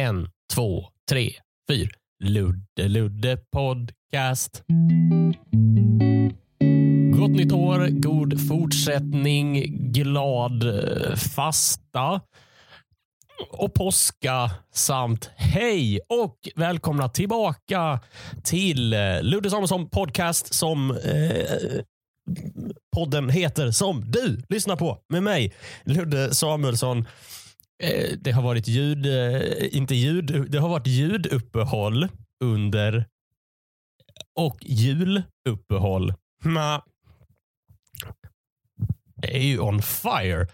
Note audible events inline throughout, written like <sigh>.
En, två, tre, fyra. Ludde Ludde podcast. Gott nytt år, god fortsättning, glad eh, fasta och påska samt hej och välkomna tillbaka till eh, Ludde Samuelsson podcast som eh, podden heter som du lyssnar på med mig Ludde Samuelsson. Eh, det har varit ljud, eh, inte ljud, det har varit ljuduppehåll under och juluppehåll. Ma. Det är ju on fire.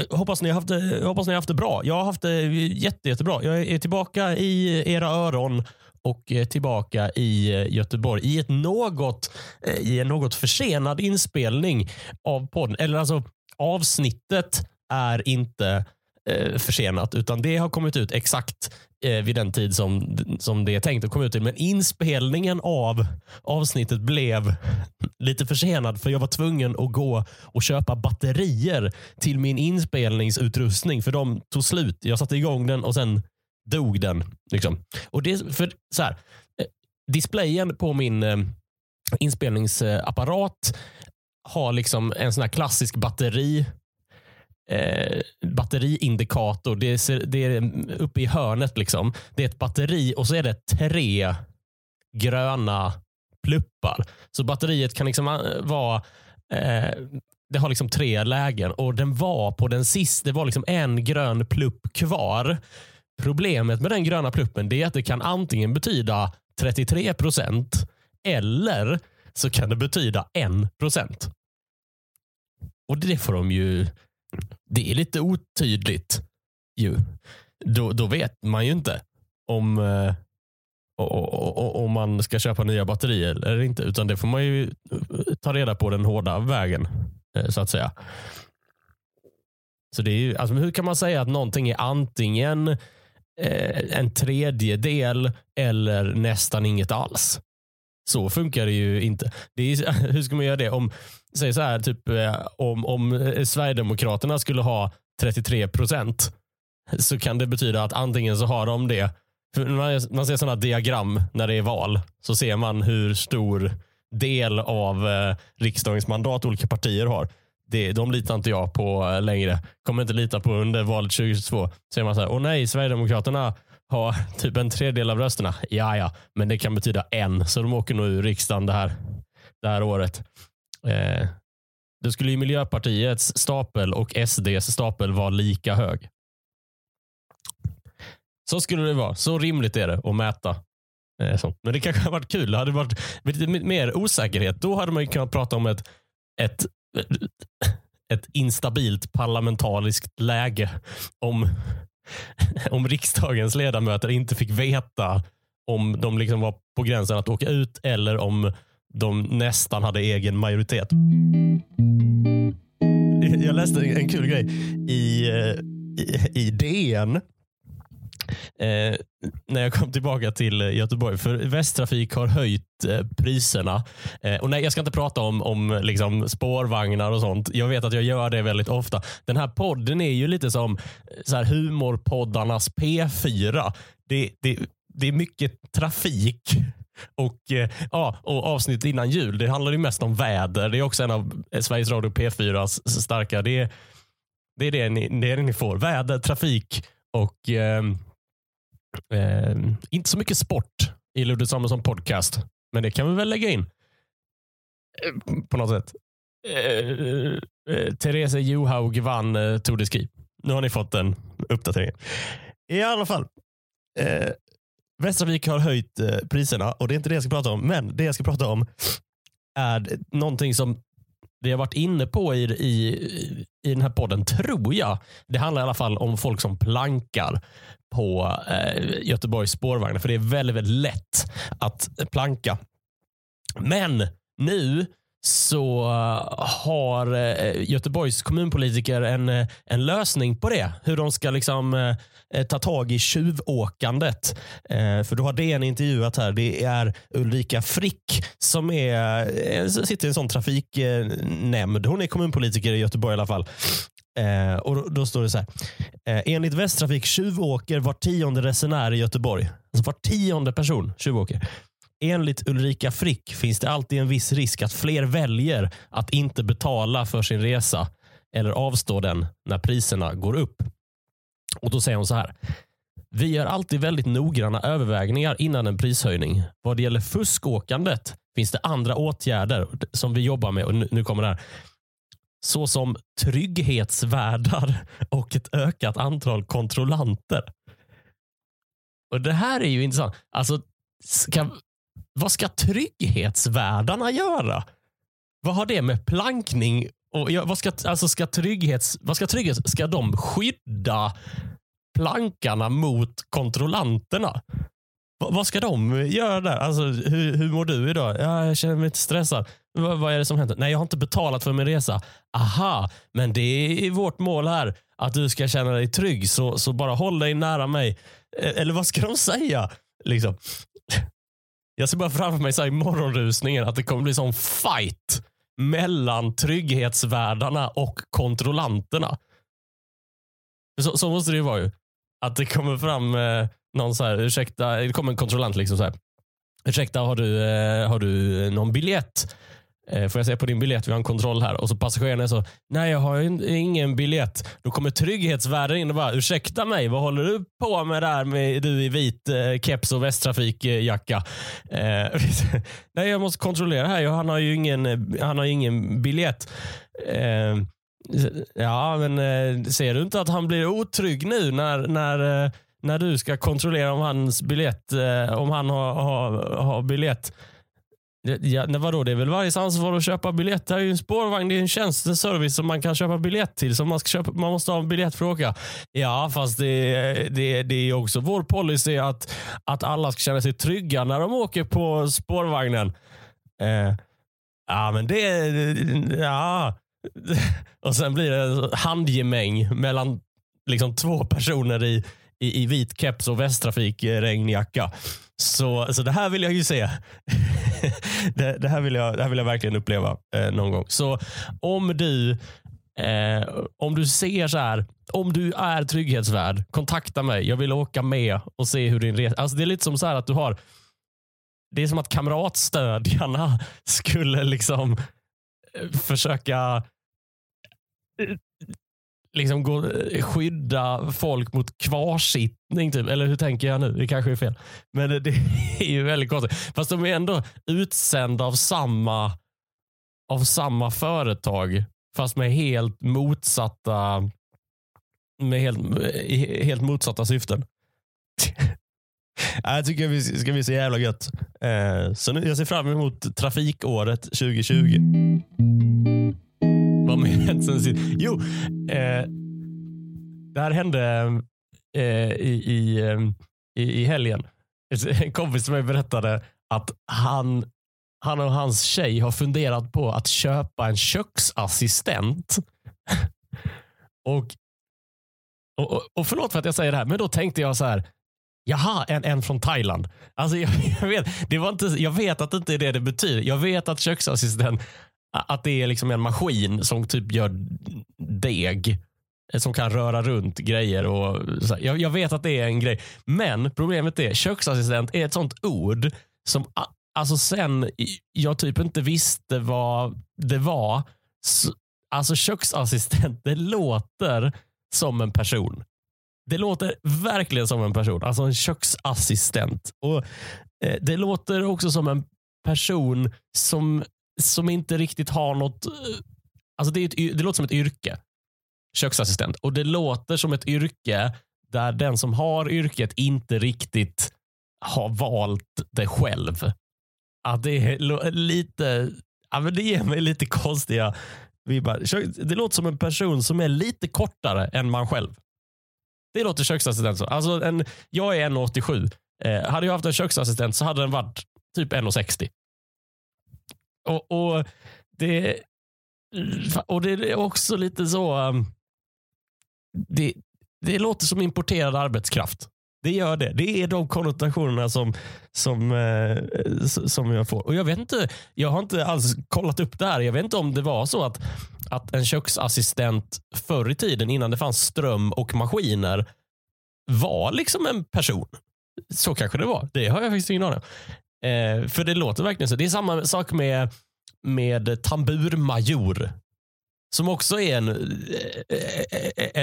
Eh, Hoppas ni, har haft hoppas ni har haft det bra. Jag har haft det jätte, jättebra. Jag är tillbaka i era öron och tillbaka i Göteborg i, ett något, i en något försenad inspelning av podden. Eller alltså avsnittet är inte eh, försenat utan det har kommit ut exakt eh, vid den tid som, som det är tänkt att komma ut till. Men inspelningen av avsnittet blev lite försenad för jag var tvungen att gå och köpa batterier till min inspelningsutrustning för de tog slut. Jag satte igång den och sen dog den. Liksom. Och det, för så här, eh, displayen på min eh, inspelningsapparat har liksom en sån här klassisk batteri eh, batteriindikator. Det är, det är uppe i hörnet. liksom. Det är ett batteri och så är det tre gröna pluppar. Så batteriet kan liksom eh, vara eh, det har liksom tre lägen och den var på den sista, det var liksom en grön plupp kvar. Problemet med den gröna pluppen är att det kan antingen betyda 33 procent eller så kan det betyda 1 procent. Och det får de ju... Det är lite otydligt ju. Då, då vet man ju inte om, eh, om man ska köpa nya batterier eller inte. Utan det får man ju eh, ta reda på den hårda vägen eh, så att säga. Så det är ju, alltså, hur kan man säga att någonting är antingen eh, en tredjedel eller nästan inget alls? Så funkar det ju inte. Det är, <laughs> hur ska man göra det? Om, säg så här, typ, eh, om, om eh, Sverigedemokraterna skulle ha 33 procent så kan det betyda att antingen så har de det. För man, man ser sådana diagram när det är val så ser man hur stor del av eh, riksdagens mandat olika partier har. Det, de litar inte jag på eh, längre. Kommer inte lita på under valet 2022. Så är man så här, åh nej, Sverigedemokraterna har <laughs> typ en tredjedel av rösterna. Ja, ja, men det kan betyda en. Så de åker nog ur riksdagen det här, det här året. Eh, då skulle ju Miljöpartiets stapel och SDs stapel vara lika hög. Så skulle det vara. Så rimligt är det att mäta. Eh, så. Men det kanske hade varit kul. Det hade varit lite mer osäkerhet. Då hade man ju kunnat prata om ett, ett, ett instabilt parlamentariskt läge. Om, om riksdagens ledamöter inte fick veta om de liksom var på gränsen att åka ut eller om de nästan hade egen majoritet. Jag läste en kul grej i, eh, i, i DN eh, när jag kom tillbaka till Göteborg. För Västtrafik har höjt eh, priserna. Eh, och nej, Jag ska inte prata om, om liksom spårvagnar och sånt. Jag vet att jag gör det väldigt ofta. Den här podden är ju lite som eh, så här, humorpoddarnas P4. Det, det, det är mycket trafik. Och, eh, ja, och avsnitt innan jul, det handlar ju mest om väder. Det är också en av eh, Sveriges Radio P4s starka. Det är det, är det, ni, det är det ni får. Väder, trafik och eh, Eh, inte så mycket sport i Ludde Samuelsson podcast, men det kan vi väl lägga in eh, på något sätt. Eh, eh, Therese Johaug vann eh, Tour de Ski. Nu har ni fått den uppdateringen. I alla fall. Västervik Västtrafik har höjt eh, priserna och det är inte det jag ska prata om. Men det jag ska prata om är någonting som vi har varit inne på i, i, i den här podden, tror jag. Det handlar i alla fall om folk som plankar på eh, Göteborgs spårvagnar. För det är väldigt, väldigt lätt att planka. Men nu så eh, har eh, Göteborgs kommunpolitiker en, eh, en lösning på det. Hur de ska liksom ta tag i tjuvåkandet. För då har DN intervjuat här. Det är Ulrika Frick som är, sitter i en sån trafiknämnd. Hon är kommunpolitiker i Göteborg i alla fall. Och då, står det så här. Enligt Västtrafik tjuvåker var tionde resenär i Göteborg. Alltså var tionde person tjuvåker. Enligt Ulrika Frick finns det alltid en viss risk att fler väljer att inte betala för sin resa eller avstå den när priserna går upp. Och Då säger hon så här. Vi gör alltid väldigt noggranna övervägningar innan en prishöjning. Vad det gäller fuskåkandet finns det andra åtgärder som vi jobbar med. Och nu, kommer det här. Såsom trygghetsvärdar och ett ökat antal kontrollanter. Och Det här är ju intressant. Alltså, kan, vad ska trygghetsvärdarna göra? Vad har det med plankning och vad ska, alltså ska, trygghets, vad ska trygghets... Ska de skydda plankarna mot kontrollanterna? V vad ska de göra där? Alltså, hur, hur mår du idag? Ja, jag känner mig lite stressad. V vad är det som händer? Nej, jag har inte betalat för min resa. Aha, men det är vårt mål här. Att du ska känna dig trygg, så, så bara håll dig nära mig. E, eller vad ska de säga? Liksom. Jag ser bara framför mig så i morgonrusningen att det kommer bli sån fight mellan trygghetsvärdarna och kontrollanterna. Så, så måste det ju vara ju. Att det kommer fram eh, någon så här, ursäkta, det kommer en kontrollant liksom så här. Ursäkta, har du, eh, har du någon biljett? Eh, får jag se på din biljett? Vi har en kontroll här. Och så passageraren är så, nej jag har ingen biljett. Då kommer trygghetsvärden in och bara, ursäkta mig, vad håller du på med där med du i vit eh, keps och västtrafikjacka? Eh, <laughs> nej jag måste kontrollera här, han har ju ingen, han har ingen biljett. Eh, ja, men eh, ser du inte att han blir otrygg nu när, när, eh, när du ska kontrollera om hans biljett, eh, om han har, har, har biljett? Ja, vadå, det är väl varje ansvar att köpa biljett. Det här är ju en spårvagn, det är en tjänst, en service som man kan köpa biljett till. Så man, ska köpa, man måste ha en biljett för att åka. Ja, fast det, det, det är också vår policy att, att alla ska känna sig trygga när de åker på spårvagnen. Eh, ja, men det... Ja. <laughs> Och sen blir det en handgemäng mellan liksom två personer i, i, i vit keps och västtrafik regnjacka. Så, så det här vill jag ju se. <laughs> det, det, här vill jag, det här vill jag verkligen uppleva eh, någon gång. Så om du, eh, om du ser så här, om du är trygghetsvärd, kontakta mig. Jag vill åka med och se hur din resa... Alltså det är lite som så här att du har... Det är som att kamratstödjarna <laughs> skulle liksom eh, försöka eh, liksom gå, eh, skydda folk mot kvarsittning. Typ. Eller hur tänker jag nu? Det kanske är fel. Men det, <laughs> det är ju väldigt konstigt. Fast de är ändå utsända av samma, av samma företag. Fast med helt motsatta med helt, helt motsatta syften. <laughs> jag tycker det ska bli så jävla gött. Eh, så nu, jag ser fram emot trafikåret 2020 vad mer hänt sen sist? Jo, eh, det här hände eh, i, i, eh, i, i helgen. En kompis som mig berättade att han, han och hans tjej har funderat på att köpa en köksassistent. och, och, och förlåt för att jag säger det här, men då tänkte jag så här. Jaha, en, en från Thailand. Alltså jag, <laughs> jag, vet, det var inte, jag vet att det inte är det det betyder. Jag vet att köksassistent att det är liksom en maskin som typ gör deg. Eh, som kan röra runt grejer. och så jag, jag, vet att det är en grej. Men problemet är köksassistent är ett sånt ord som alltså sen jag typ inte visste vad det var. Alltså köksassistent, det låter som en person. Det låter verkligen som en person. Alltså en köksassistent. Och eh, Det låter också som en person som som inte riktigt har något... Eh, alltså det, är ett, det låter som ett yrke. Köksassistent. Och det låter som ett yrke där den som har yrket inte riktigt har valt det själv. Att det är lite... Ja, men det ger mig lite konstiga vibbar. Det låter som en person som är lite kortare än man själv. Det låter köksassistent så. Alltså en, jag är 1,87. Eh, hade jag haft en köksassistent så hade den varit typ 1,60. Och, och, det, och det är också lite så... Um, det, det låter som importerad arbetskraft. Det gör det. Det är de konnotationerna som, som, eh, som jag får. Och Jag vet inte, jag har inte alls kollat upp det här. Jag vet inte om det var så att, att en köksassistent förr i tiden, innan det fanns ström och maskiner, var liksom en person. Så kanske det var. Det har jag faktiskt ingen aning om. Eh, för det låter verkligen så. Det är samma sak med, med tamburmajor. Som också är en,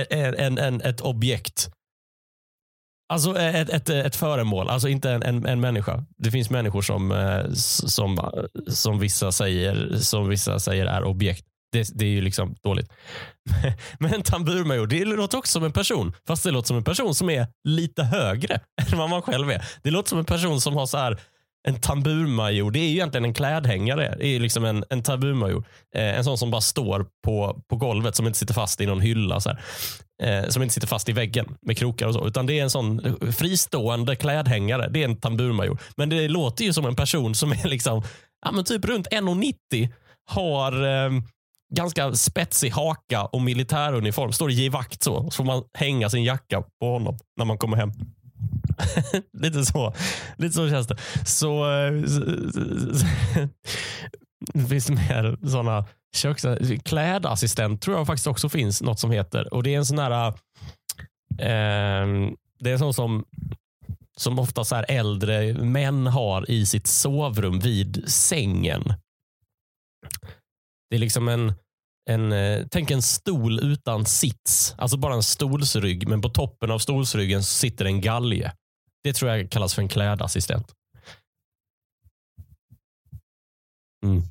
en, en, en, ett objekt. Alltså ett, ett, ett föremål, alltså inte en, en, en människa. Det finns människor som, som, som, vissa säger, som vissa säger är objekt. Det, det är ju liksom dåligt. <laughs> Men en tamburmajor, det låter också som en person. Fast det låter som en person som är lite högre <laughs> än vad man själv är. Det låter som en person som har så här en tamburmajor, det är ju egentligen en klädhängare. Det är liksom en, en tamburmajor. Eh, en sån som bara står på, på golvet som inte sitter fast i någon hylla. Så eh, som inte sitter fast i väggen med krokar och så. Utan det är en sån fristående klädhängare. Det är en tamburmajor. Men det låter ju som en person som är liksom ja, men typ runt 1,90 har eh, ganska spetsig haka och militäruniform. Står i givakt så. Så får man hänga sin jacka på honom när man kommer hem. <laughs> lite så. Lite så känns det. Så, eh, <laughs> finns det mer sådana köks... Klädassistent tror jag faktiskt också finns något som heter. Och Det är en sån här... Eh, det är en sån som som ofta så här äldre män har i sitt sovrum vid sängen. Det är liksom en, en eh, tänk en stol utan sits. Alltså bara en stolsrygg, men på toppen av stolsryggen sitter en galge. Det tror jag kallas för en klädassistent. Mm. <laughs>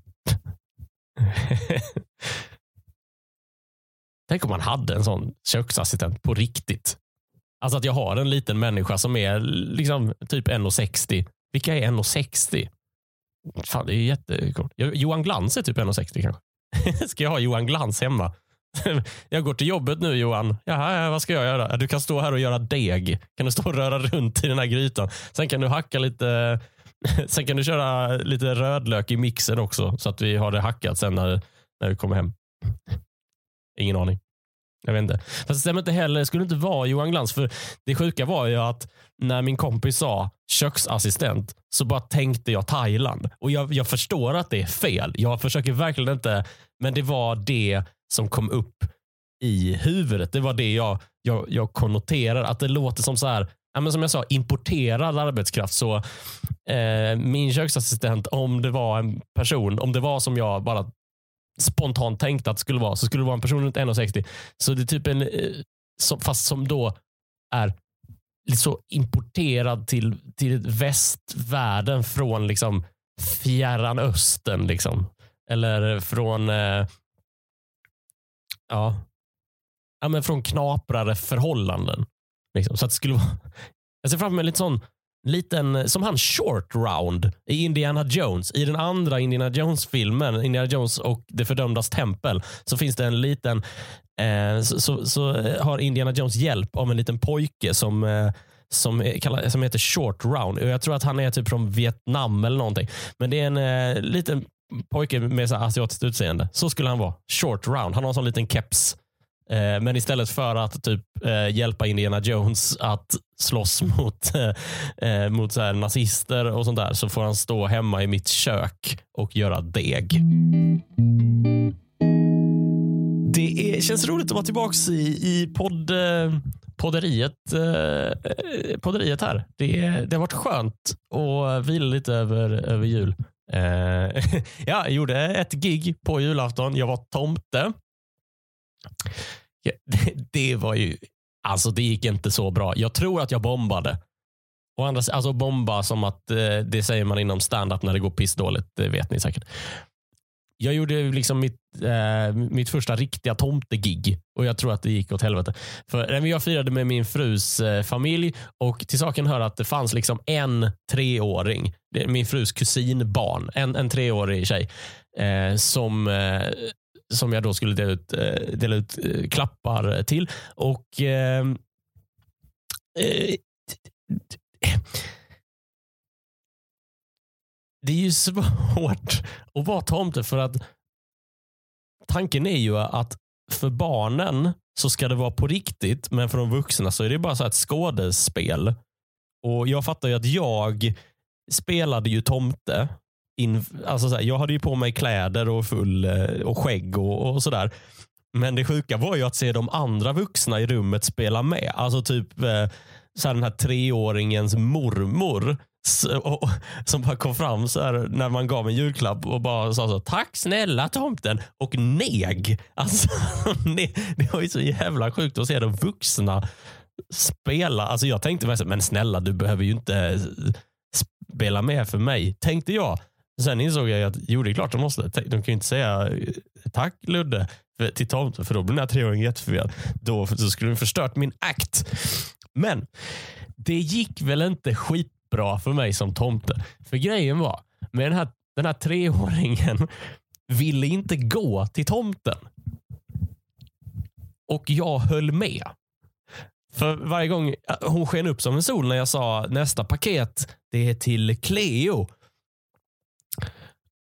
Tänk om man hade en sån köksassistent på riktigt. Alltså att jag har en liten människa som är liksom typ 1,60. Vilka är 1,60? Fan, det är jättekort. Johan Glans är typ 1,60 kanske. <laughs> Ska jag ha Johan Glans hemma? <laughs> jag går till jobbet nu Johan. Jaha, vad ska jag göra? Du kan stå här och göra deg. Kan du stå och röra runt i den här grytan. Sen kan du hacka lite <laughs> Sen kan du köra lite rödlök i mixen också så att vi har det hackat sen när, när vi kommer hem. Ingen aning. Jag vet inte. Fast det stämmer inte heller. Det skulle inte vara Johan Glans. För det sjuka var ju att när min kompis sa köksassistent så bara tänkte jag Thailand. Och jag, jag förstår att det är fel. Jag försöker verkligen inte. Men det var det som kom upp i huvudet. Det var det jag, jag, jag konnoterar. Att det låter som så här, ja, men som jag sa, importerad arbetskraft. Så eh, Min köksassistent, om det var en person, om det var som jag bara spontant tänkte att det skulle vara, så skulle det vara en person runt 1,60. Så det är typ en, eh, som, fast som då är så importerad till, till västvärlden från liksom fjärran östern. Liksom. Eller från eh, ja, ja men från knaprare förhållanden. Liksom. Så att det skulle vara, <laughs> jag ser framför mig lite sån liten, som han short round i Indiana Jones. I den andra Indiana Jones-filmen, Indiana Jones och det fördömdas tempel, så finns det en liten, eh, så, så, så, har Indiana Jones hjälp av en liten pojke som eh, som, kallar, som heter Short Round. Jag tror att han är typ från Vietnam eller någonting. Men det är en eh, liten pojke med så asiatiskt utseende. Så skulle han vara. Short Round. Han har en sån liten keps Eh, men istället för att typ eh, hjälpa Indiana Jones att slåss <laughs> mot, eh, mot så här nazister och sånt där så får han stå hemma i mitt kök och göra deg. Det är, känns roligt att vara tillbaka i, i podd, eh, podderiet, eh, eh, podderiet här. Det, det har varit skönt att vila lite över, över jul. Eh, <laughs> ja, jag gjorde ett gig på julafton. Jag var tomte. <laughs> det, var ju, alltså det gick inte så bra. Jag tror att jag bombade. Och andra, alltså bomba som att eh, det säger man inom standup när det går pissdåligt. Det vet ni säkert. Jag gjorde liksom mitt, eh, mitt första riktiga tomtegig och jag tror att det gick åt helvete. För, jag firade med min frus eh, familj och till saken hör att det fanns liksom en treåring, min frus kusinbarn, en, en treårig tjej eh, som eh, som jag då skulle dela ut, eh, dela ut eh, klappar till. Och eh, eh, det är ju <laughs> svårt att vara tomte för att tanken är ju att för barnen så ska det vara på riktigt, men för de vuxna så är det bara så ett skådespel. Och Jag fattar ju att jag spelade ju tomte. In, alltså så här, jag hade ju på mig kläder och full eh, och skägg och, och sådär. Men det sjuka var ju att se de andra vuxna i rummet spela med. Alltså typ eh, så här, den här treåringens mormor och, som bara kom fram så här, när man gav en julklapp och bara sa så tack snälla tomten och neg. Alltså, <laughs> det var ju så jävla sjukt att se de vuxna spela. Alltså jag tänkte mest, men snälla du behöver ju inte spela med för mig, tänkte jag. Sen insåg jag att jo, det är klart de måste. De kan ju inte säga eh, tack Ludde till tomten för då blir den här treåringen jätteförvirrad. Då så skulle de förstört min akt. Men det gick väl inte bra för mig som tomte. För grejen var, med den här, den här treåringen ville inte gå till tomten. Och jag höll med. För varje gång eh, hon sken upp som en sol när jag sa nästa paket, det är till Cleo.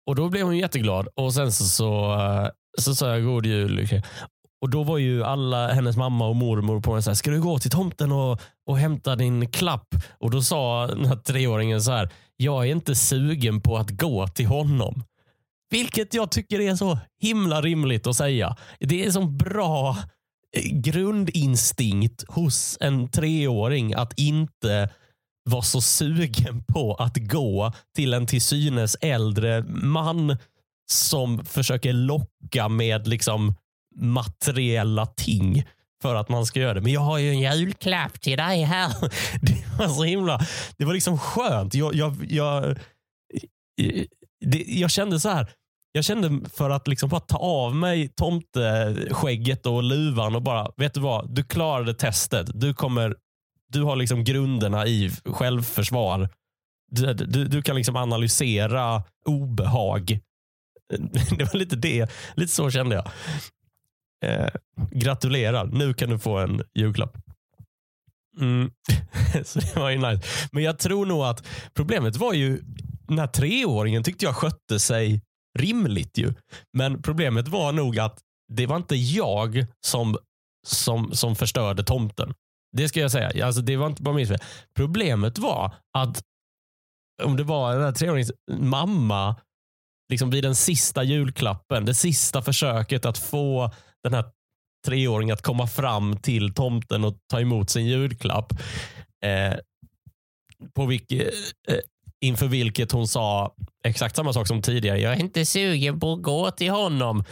Och då blev hon jätteglad och sen så, så, eh, så sa jag god jul. Och Då var ju alla hennes mamma och mormor på en så här, ska du gå till tomten och, och hämta din klapp? Och Då sa den här treåringen så här, jag är inte sugen på att gå till honom. Vilket jag tycker är så himla rimligt att säga. Det är en sån bra eh, grundinstinkt hos en treåring att inte vara så sugen på att gå till en till synes äldre man som försöker locka med liksom materiella ting för att man ska göra det. Men jag har ju en julklapp till dig här. <laughs> Det var så himla, det var liksom skönt. Jag, jag, jag, det, jag kände så här, jag kände för att liksom bara ta av mig tomteskägget och luvan och bara, vet du vad? Du klarade testet. Du, kommer, du har liksom grunderna i självförsvar. Du, du, du kan liksom analysera obehag. <laughs> Det var lite det. Lite så kände jag. Eh, gratulerar, nu kan du få en julklapp. Mm. <laughs> så det var ju nice. Men jag tror nog att problemet var ju den här treåringen tyckte jag skötte sig rimligt ju. Men problemet var nog att det var inte jag som, som, som förstörde tomten. Det ska jag säga. Alltså, det var inte bara min fel. Problemet var att om det var den här treåringens mamma liksom vid den sista julklappen, det sista försöket att få den här treåringen att komma fram till tomten och ta emot sin julklapp. Eh, på vilke, eh, inför vilket hon sa exakt samma sak som tidigare. Jag är inte sugen på att gå till honom.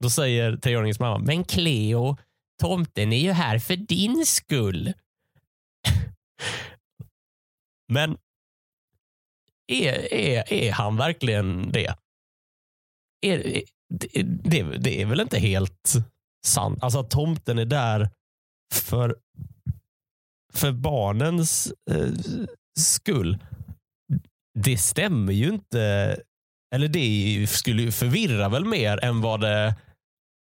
Då säger treåringens mamma, men Cleo, tomten är ju här för din skull. <laughs> men är, är, är han verkligen det? Är, det, det, det är väl inte helt sant? Alltså att tomten är där för, för barnens eh, skull det stämmer ju inte. Eller det skulle förvirra väl mer än vad det,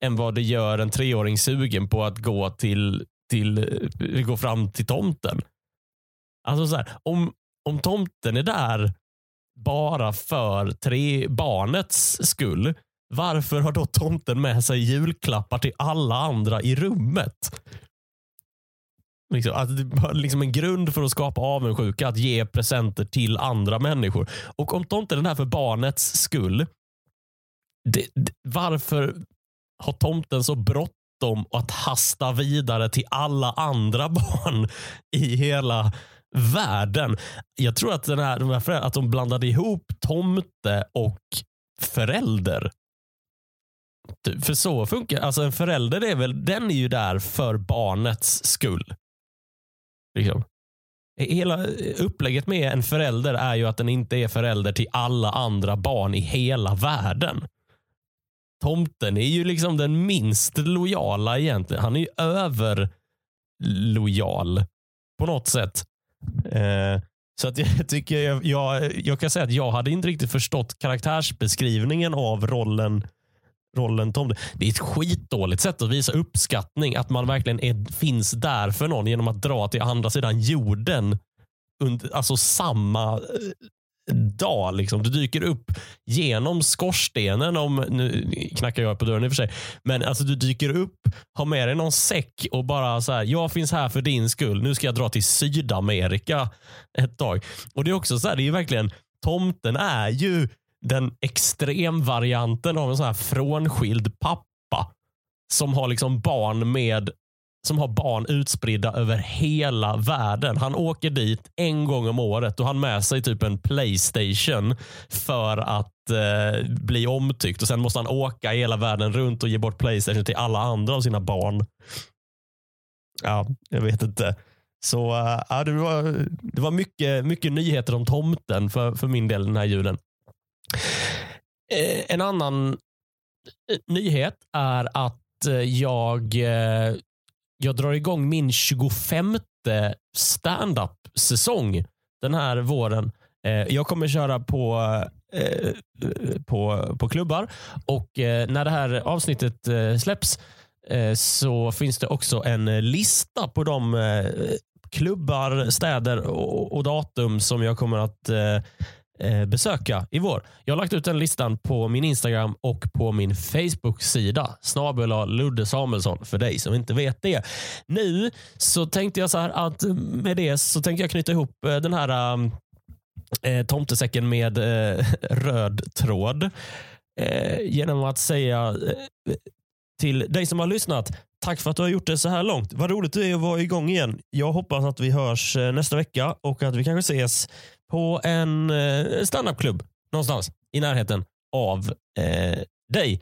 än vad det gör en treåring sugen på att gå till, till eh, gå fram till tomten. Alltså så här, om, om tomten är där bara för tre barnets skull, varför har då tomten med sig julklappar till alla andra i rummet? Liksom, att det liksom en grund för att skapa avundsjuka, att ge presenter till andra människor. Och om tomten är där för barnets skull, det, det, varför har tomten så bråttom att hasta vidare till alla andra <laughs> barn i hela världen? Jag tror att, den här, de här att de blandade ihop tomte och förälder. Typ. För så funkar alltså En förälder är väl, den är ju där för barnets skull. Liksom. E, hela upplägget med en förälder är ju att den inte är förälder till alla andra barn i hela världen. Tomten är ju liksom den minst lojala egentligen. Han är ju överlojal på något sätt. Eh, så att <laughs> jag tycker jag, jag, jag, kan säga att jag hade inte riktigt förstått karaktärsbeskrivningen av rollen rollen tomte. Det är ett skitdåligt sätt att visa uppskattning. Att man verkligen är, finns där för någon genom att dra till andra sidan jorden. Under, alltså samma, eh, dag. Liksom. Du dyker upp genom skorstenen, om, nu knackar jag på dörren i och för sig, men alltså du dyker upp, har med dig någon säck och bara så här, jag finns här för din skull. Nu ska jag dra till Sydamerika ett tag. Och det är också så här, det är verkligen, tomten är ju den extremvarianten av en sån här frånskild pappa som har liksom barn med som har barn utspridda över hela världen. Han åker dit en gång om året och han med sig typ en Playstation för att eh, bli omtyckt. Och Sen måste han åka hela världen runt och ge bort Playstation till alla andra av sina barn. Ja, jag vet inte. Så äh, det var, det var mycket, mycket nyheter om tomten för, för min del den här julen. Eh, en annan eh, nyhet är att eh, jag, jag drar igång min 25 stand-up-säsong den här våren. Jag kommer köra på, på, på klubbar och när det här avsnittet släpps så finns det också en lista på de klubbar, städer och, datum som jag kommer att Eh, besöka i vår. Jag har lagt ut den listan på min Instagram och på min Facebook-sida. Snabel Ludde Samuelsson för dig som inte vet det. Nu så tänkte jag så här att med det så tänkte jag knyta ihop eh, den här äh, tomtesäcken med äh, <laughs> röd tråd äh, genom att säga till dig som har lyssnat Tack för att du har gjort det så här långt. Vad roligt det är att vara igång igen. Jag hoppas att vi hörs nästa vecka och att vi kanske ses på en eh, standupklubb någonstans i närheten av eh, dig.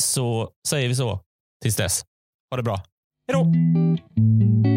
Så säger vi så tills dess. Ha det bra. Hej då!